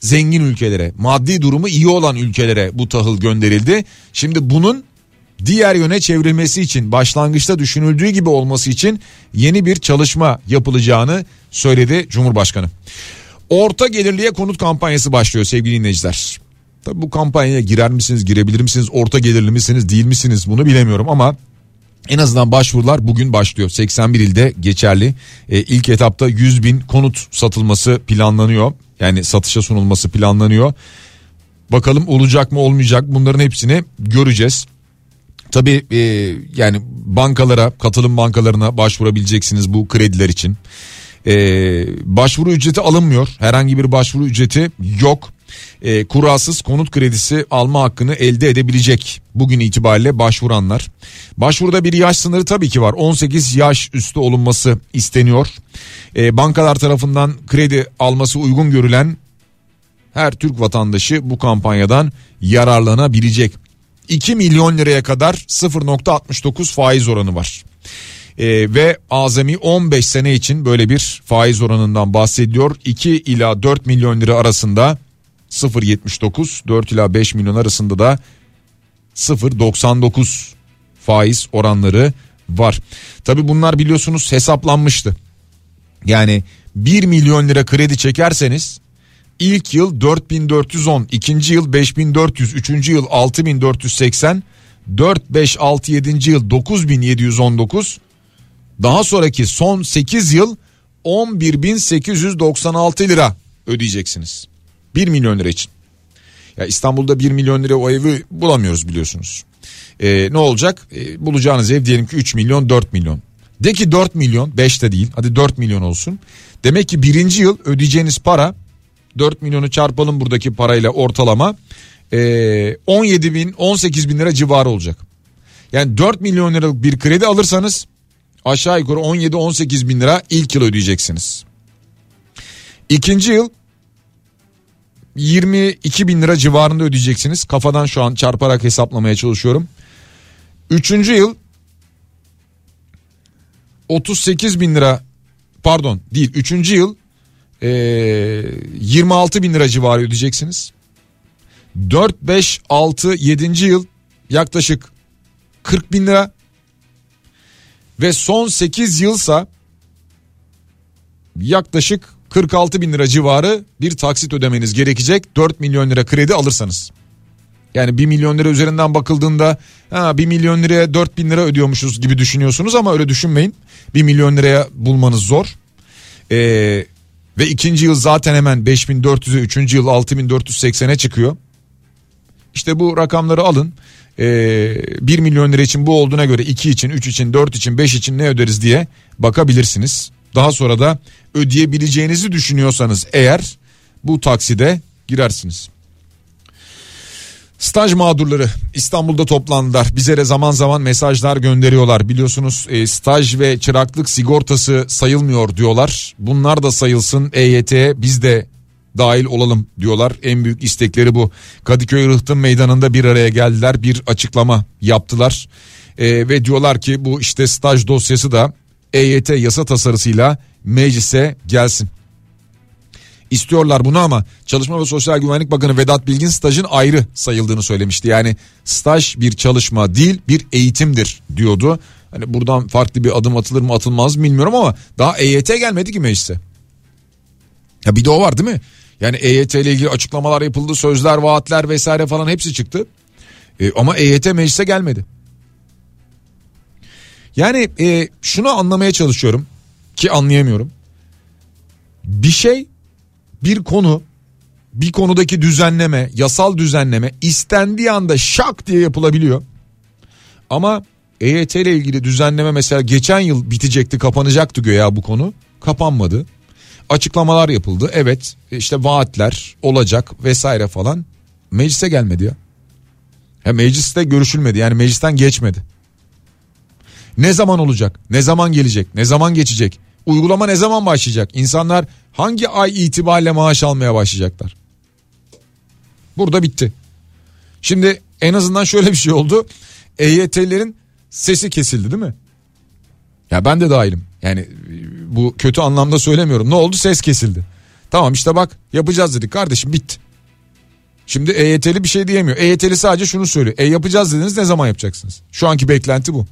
zengin ülkelere, maddi durumu iyi olan ülkelere bu tahıl gönderildi. Şimdi bunun diğer yöne çevrilmesi için başlangıçta düşünüldüğü gibi olması için yeni bir çalışma yapılacağını söyledi Cumhurbaşkanı. Orta gelirliye konut kampanyası başlıyor sevgili dinleyiciler. Tabii bu kampanyaya girer misiniz, girebilir misiniz, orta gelirli misiniz, değil misiniz bunu bilemiyorum ama en azından başvurular bugün başlıyor. 81 ilde geçerli. E, ilk etapta 100 bin konut satılması planlanıyor. Yani satışa sunulması planlanıyor. Bakalım olacak mı olmayacak bunların hepsini göreceğiz. Tabii e, yani bankalara, katılım bankalarına başvurabileceksiniz bu krediler için. E, başvuru ücreti alınmıyor. Herhangi bir başvuru ücreti yok e, kurasız konut kredisi alma hakkını elde edebilecek bugün itibariyle başvuranlar. Başvuruda bir yaş sınırı tabii ki var 18 yaş üstü olunması isteniyor. E, bankalar tarafından kredi alması uygun görülen her Türk vatandaşı bu kampanyadan yararlanabilecek. 2 milyon liraya kadar 0.69 faiz oranı var. Ee, ve azami 15 sene için böyle bir faiz oranından bahsediyor. 2 ila 4 milyon lira arasında 0.79 4 ila 5 milyon arasında da 0.99 faiz oranları var. Tabi bunlar biliyorsunuz hesaplanmıştı. Yani 1 milyon lira kredi çekerseniz ilk yıl 4410, ikinci yıl 5400, üçüncü yıl 6480, 4, 5, 6, 7. yıl 9719, daha sonraki son 8 yıl 11896 lira ödeyeceksiniz. 1 milyon lira için. Ya İstanbul'da 1 milyon lira o evi bulamıyoruz biliyorsunuz. Ee, ne olacak? Ee, bulacağınız ev diyelim ki 3 milyon 4 milyon. De ki 4 milyon 5 de değil hadi 4 milyon olsun. Demek ki birinci yıl ödeyeceğiniz para 4 milyonu çarpalım buradaki parayla ortalama e, 17 bin 18 bin lira civarı olacak. Yani 4 milyon liralık bir kredi alırsanız aşağı yukarı 17-18 bin lira ilk yıl ödeyeceksiniz. İkinci yıl 22 bin lira civarında ödeyeceksiniz. Kafadan şu an çarparak hesaplamaya çalışıyorum. Üçüncü yıl 38 bin lira pardon değil üçüncü yıl e, 26 bin lira civarı ödeyeceksiniz. 4, 5, 6, 7. yıl yaklaşık 40 bin lira ve son 8 yılsa yaklaşık 46 bin lira civarı bir taksit ödemeniz gerekecek 4 milyon lira kredi alırsanız. Yani 1 milyon lira üzerinden bakıldığında ha, 1 milyon liraya 4 bin lira ödüyormuşuz gibi düşünüyorsunuz ama öyle düşünmeyin. 1 milyon liraya bulmanız zor. Ee, ve ikinci yıl zaten hemen 5400'e üçüncü yıl 6480'e çıkıyor. İşte bu rakamları alın. Ee, 1 milyon lira için bu olduğuna göre 2 için 3 için 4 için 5 için ne öderiz diye bakabilirsiniz. Daha sonra da ödeyebileceğinizi düşünüyorsanız eğer bu takside girersiniz. Staj mağdurları İstanbul'da toplandılar. Bize de zaman zaman mesajlar gönderiyorlar. Biliyorsunuz e, staj ve çıraklık sigortası sayılmıyor diyorlar. Bunlar da sayılsın EYT'ye biz de dahil olalım diyorlar. En büyük istekleri bu. Kadıköy Rıhtım Meydanı'nda bir araya geldiler. Bir açıklama yaptılar. E, ve diyorlar ki bu işte staj dosyası da EYT yasa tasarısıyla meclise gelsin. İstiyorlar bunu ama Çalışma ve Sosyal Güvenlik Bakanı Vedat Bilgin stajın ayrı sayıldığını söylemişti. Yani staj bir çalışma değil bir eğitimdir diyordu. Hani buradan farklı bir adım atılır mı atılmaz mı bilmiyorum ama daha EYT gelmedi ki meclise. Ya bir de o var değil mi? Yani EYT ile ilgili açıklamalar yapıldı, sözler, vaatler vesaire falan hepsi çıktı. E, ama EYT meclise gelmedi. Yani e, şunu anlamaya çalışıyorum ki anlayamıyorum. Bir şey bir konu bir konudaki düzenleme yasal düzenleme istendiği anda şak diye yapılabiliyor. Ama EYT ile ilgili düzenleme mesela geçen yıl bitecekti kapanacaktı göya bu konu kapanmadı. Açıklamalar yapıldı evet işte vaatler olacak vesaire falan meclise gelmedi ya. ya mecliste görüşülmedi yani meclisten geçmedi. Ne zaman olacak? Ne zaman gelecek? Ne zaman geçecek? Uygulama ne zaman başlayacak? İnsanlar hangi ay itibariyle maaş almaya başlayacaklar? Burada bitti. Şimdi en azından şöyle bir şey oldu. EYT'lerin sesi kesildi değil mi? Ya ben de dahilim. Yani bu kötü anlamda söylemiyorum. Ne oldu? Ses kesildi. Tamam işte bak yapacağız dedik kardeşim bitti. Şimdi EYT'li bir şey diyemiyor. EYT'li sadece şunu söylüyor. E yapacağız dediniz ne zaman yapacaksınız? Şu anki beklenti bu.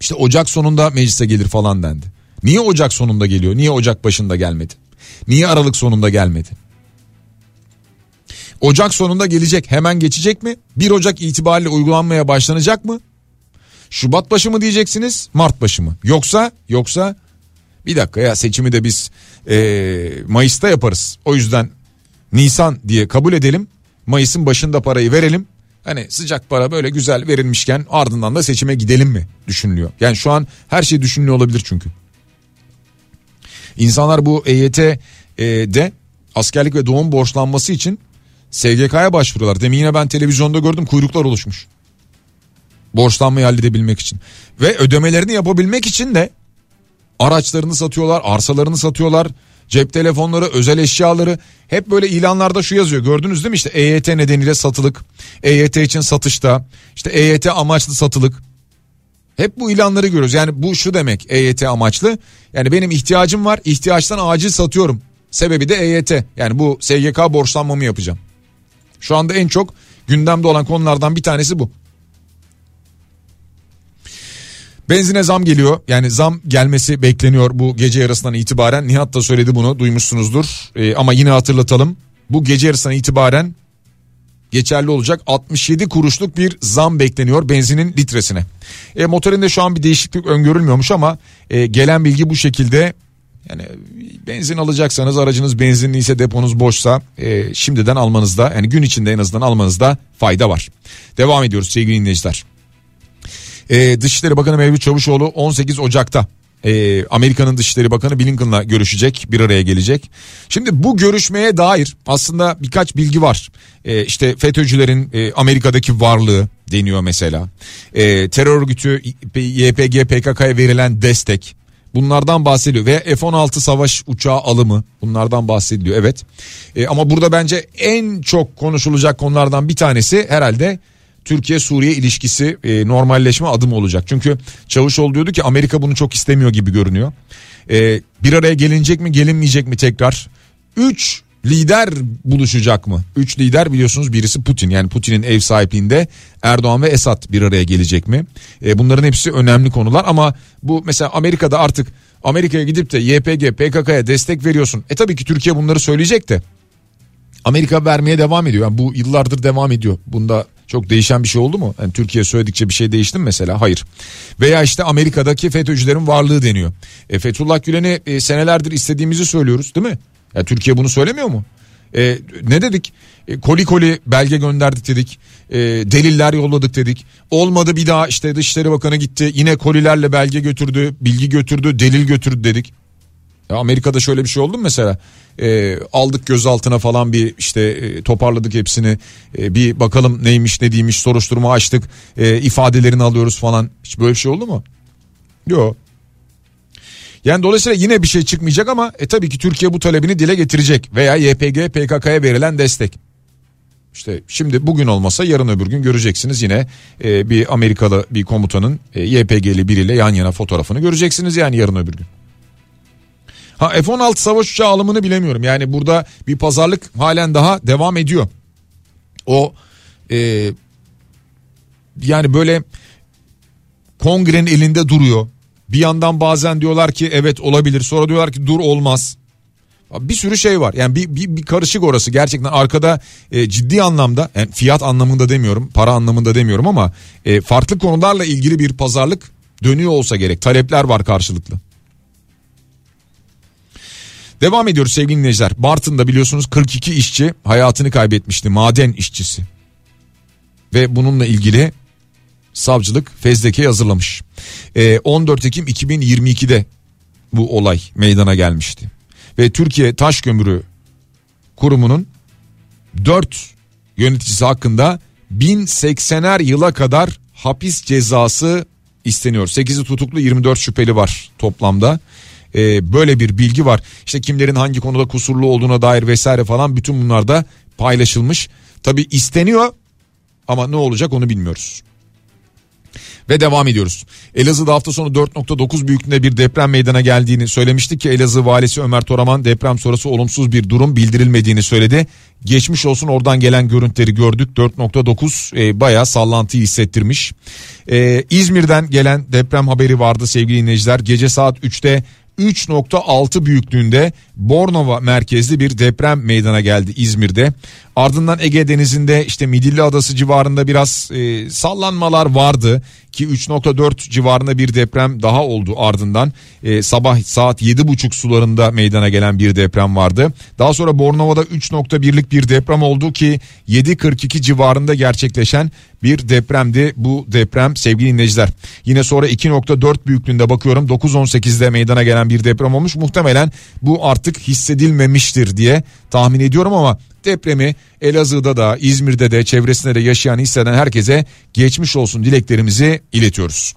İşte Ocak sonunda meclise gelir falan dendi. Niye Ocak sonunda geliyor? Niye Ocak başında gelmedi? Niye Aralık sonunda gelmedi? Ocak sonunda gelecek hemen geçecek mi? 1 Ocak itibariyle uygulanmaya başlanacak mı? Şubat başı mı diyeceksiniz Mart başı mı? Yoksa yoksa bir dakika ya seçimi de biz e, Mayıs'ta yaparız. O yüzden Nisan diye kabul edelim. Mayıs'ın başında parayı verelim. Hani sıcak para böyle güzel verilmişken ardından da seçime gidelim mi düşünülüyor. Yani şu an her şey düşünülüyor olabilir çünkü. İnsanlar bu EYT'de askerlik ve doğum borçlanması için SGK'ya başvuruyorlar. Demin yine ben televizyonda gördüm kuyruklar oluşmuş. Borçlanmayı halledebilmek için. Ve ödemelerini yapabilmek için de araçlarını satıyorlar, arsalarını satıyorlar. Cep telefonları, özel eşyaları hep böyle ilanlarda şu yazıyor. Gördünüz değil mi işte EYT nedeniyle satılık. EYT için satışta. işte EYT amaçlı satılık. Hep bu ilanları görüyoruz. Yani bu şu demek EYT amaçlı. Yani benim ihtiyacım var. ihtiyaçtan acil satıyorum. Sebebi de EYT. Yani bu SGK borçlanmamı yapacağım. Şu anda en çok gündemde olan konulardan bir tanesi bu. Benzine zam geliyor. Yani zam gelmesi bekleniyor bu gece yarısından itibaren. Nihat da söyledi bunu duymuşsunuzdur. Ee, ama yine hatırlatalım. Bu gece yarısından itibaren geçerli olacak 67 kuruşluk bir zam bekleniyor benzinin litresine. E, motorinde şu an bir değişiklik öngörülmüyormuş ama e, gelen bilgi bu şekilde. Yani benzin alacaksanız aracınız benzinli ise deponuz boşsa e, şimdiden almanızda yani gün içinde en azından almanızda fayda var. Devam ediyoruz sevgili dinleyiciler. E, Dışişleri Bakanı Mevlüt Çavuşoğlu 18 Ocak'ta e, Amerika'nın Dışişleri Bakanı Blinken'la görüşecek bir araya gelecek. Şimdi bu görüşmeye dair aslında birkaç bilgi var. E, işte FETÖ'cülerin e, Amerika'daki varlığı deniyor mesela. E, terör örgütü YPG PKK'ya verilen destek bunlardan bahsediyor ve F-16 savaş uçağı alımı bunlardan bahsediliyor evet. E, ama burada bence en çok konuşulacak konulardan bir tanesi herhalde Türkiye-Suriye ilişkisi e, normalleşme adım olacak. Çünkü Çavuşoğlu diyordu ki Amerika bunu çok istemiyor gibi görünüyor. E, bir araya gelinecek mi gelinmeyecek mi tekrar? Üç lider buluşacak mı? Üç lider biliyorsunuz birisi Putin yani Putin'in ev sahipliğinde Erdoğan ve Esad bir araya gelecek mi? E, bunların hepsi önemli konular ama bu mesela Amerika'da artık Amerika'ya gidip de YPG PKK'ya destek veriyorsun. E tabii ki Türkiye bunları söyleyecek de Amerika vermeye devam ediyor. Yani bu yıllardır devam ediyor. Bunda Çok değişen bir şey oldu mu? Yani Türkiye söyledikçe bir şey değişti mi mesela? Hayır. Veya işte Amerika'daki FETÖ'cülerin varlığı deniyor. E, Fethullah Gülen'i e, senelerdir istediğimizi söylüyoruz değil mi? Ya Türkiye bunu söylemiyor mu? E, ne dedik? E, koli koli belge gönderdik dedik. E, deliller yolladık dedik. Olmadı bir daha işte Dışişleri Bakanı gitti. Yine kolilerle belge götürdü, bilgi götürdü, delil götürdü dedik. Ya Amerika'da şöyle bir şey oldu mu mesela? E, aldık gözaltına falan bir işte e, toparladık hepsini. E, bir bakalım neymiş ne değilmiş soruşturma açtık. E, ifadelerini alıyoruz falan. Hiç böyle bir şey oldu mu? Yok. Yani dolayısıyla yine bir şey çıkmayacak ama e, tabii ki Türkiye bu talebini dile getirecek veya YPG PKK'ya verilen destek. İşte şimdi bugün olmasa yarın öbür gün göreceksiniz yine e, bir Amerikalı bir komutanın e, YPG'li biriyle yan yana fotoğrafını göreceksiniz yani yarın öbür gün. Ha F-16 savaş uçağı alımını bilemiyorum. Yani burada bir pazarlık halen daha devam ediyor. O e, yani böyle kongrenin elinde duruyor. Bir yandan bazen diyorlar ki evet olabilir sonra diyorlar ki dur olmaz. Bir sürü şey var yani bir, bir, bir karışık orası gerçekten arkada e, ciddi anlamda yani fiyat anlamında demiyorum para anlamında demiyorum ama e, farklı konularla ilgili bir pazarlık dönüyor olsa gerek talepler var karşılıklı. Devam ediyoruz sevgili dinleyiciler. Bartın'da biliyorsunuz 42 işçi hayatını kaybetmişti maden işçisi. Ve bununla ilgili savcılık fezleke hazırlamış. Ee, 14 Ekim 2022'de bu olay meydana gelmişti. Ve Türkiye Taş Kömürü Kurumu'nun 4 yöneticisi hakkında 1080'er yıla kadar hapis cezası isteniyor. 8'i tutuklu 24 şüpheli var toplamda. Ee, böyle bir bilgi var. İşte kimlerin hangi konuda kusurlu olduğuna dair vesaire falan bütün bunlar da paylaşılmış. Tabi isteniyor ama ne olacak onu bilmiyoruz. Ve devam ediyoruz. Elazığ'da hafta sonu 4.9 büyüklüğünde bir deprem meydana geldiğini söylemiştik ki Elazığ valisi Ömer Toraman deprem sonrası olumsuz bir durum bildirilmediğini söyledi. Geçmiş olsun oradan gelen görüntüleri gördük 4.9 e, bayağı sallantıyı hissettirmiş. E, İzmir'den gelen deprem haberi vardı sevgili dinleyiciler. Gece saat 3'te 3.6 büyüklüğünde Bornova merkezli bir deprem meydana geldi İzmir'de. Ardından Ege Denizi'nde işte Midilli Adası civarında biraz e, sallanmalar vardı ki 3.4 civarında bir deprem daha oldu ardından. E, sabah saat 7.30 sularında meydana gelen bir deprem vardı. Daha sonra Bornova'da 3.1'lik bir deprem oldu ki 7.42 civarında gerçekleşen bir depremdi bu deprem sevgili dinleyiciler. Yine sonra 2.4 büyüklüğünde bakıyorum 9.18'de meydana gelen bir deprem olmuş. Muhtemelen bu artık hissedilmemiştir diye tahmin ediyorum ama depremi Elazığ'da da İzmir'de de çevresinde de yaşayan hisseden herkese geçmiş olsun dileklerimizi iletiyoruz.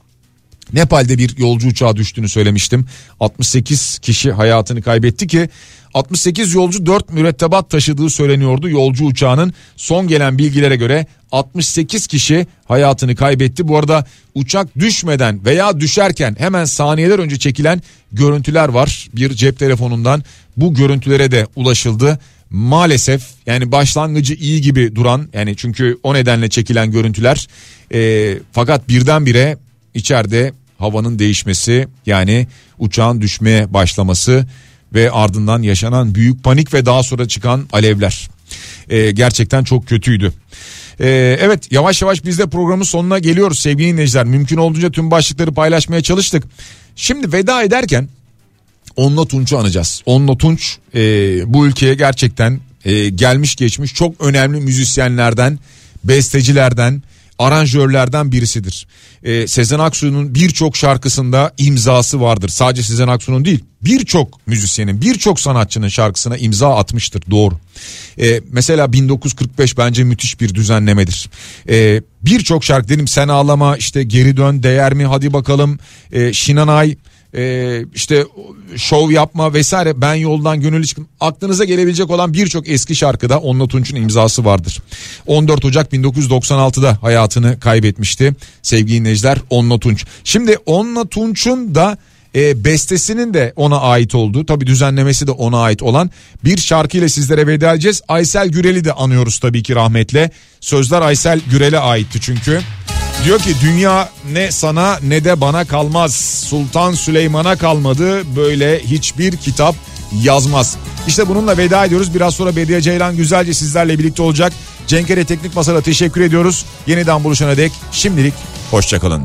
Nepal'de bir yolcu uçağı düştüğünü söylemiştim. 68 kişi hayatını kaybetti ki 68 yolcu 4 mürettebat taşıdığı söyleniyordu. Yolcu uçağının son gelen bilgilere göre 68 kişi hayatını kaybetti. Bu arada uçak düşmeden veya düşerken hemen saniyeler önce çekilen görüntüler var. Bir cep telefonundan bu görüntülere de ulaşıldı. Maalesef yani başlangıcı iyi gibi duran yani çünkü o nedenle çekilen görüntüler e, fakat birdenbire içeride havanın değişmesi yani uçağın düşmeye başlaması ve ardından yaşanan büyük panik ve daha sonra çıkan alevler. Ee, gerçekten çok kötüydü. Ee, evet yavaş yavaş biz de programın sonuna geliyoruz sevgili dinleyiciler. Mümkün olduğunca tüm başlıkları paylaşmaya çalıştık. Şimdi veda ederken Onla Tunç'u anacağız. Onla Tunç e, bu ülkeye gerçekten e, gelmiş geçmiş çok önemli müzisyenlerden, bestecilerden, aranjörlerden birisidir. Ee, Sezen Aksu'nun birçok şarkısında imzası vardır. Sadece Sezen Aksu'nun değil birçok müzisyenin birçok sanatçının şarkısına imza atmıştır doğru. Ee, mesela 1945 bence müthiş bir düzenlemedir. Ee, birçok şarkı dedim sen ağlama işte geri dön değer mi hadi bakalım ee, Şinanay e, işte şov yapma vesaire ben yoldan gönüllü çıktım. Aklınıza gelebilecek olan birçok eski şarkıda Onla Tunç'un imzası vardır. 14 Ocak 1996'da hayatını kaybetmişti sevgili dinleyiciler Onla Tunç. Şimdi Onla Tunç'un da e, bestesinin de ona ait olduğu tabi düzenlemesi de ona ait olan bir şarkıyla sizlere veda edeceğiz. Aysel Gürel'i de anıyoruz tabii ki rahmetle. Sözler Aysel Gürel'e aitti çünkü. Diyor ki dünya ne sana ne de bana kalmaz. Sultan Süleyman'a kalmadı böyle hiçbir kitap yazmaz. İşte bununla veda ediyoruz. Biraz sonra Bediye Ceylan güzelce sizlerle birlikte olacak. Cenkere Teknik Masa'da teşekkür ediyoruz. Yeniden buluşana dek şimdilik hoşçakalın.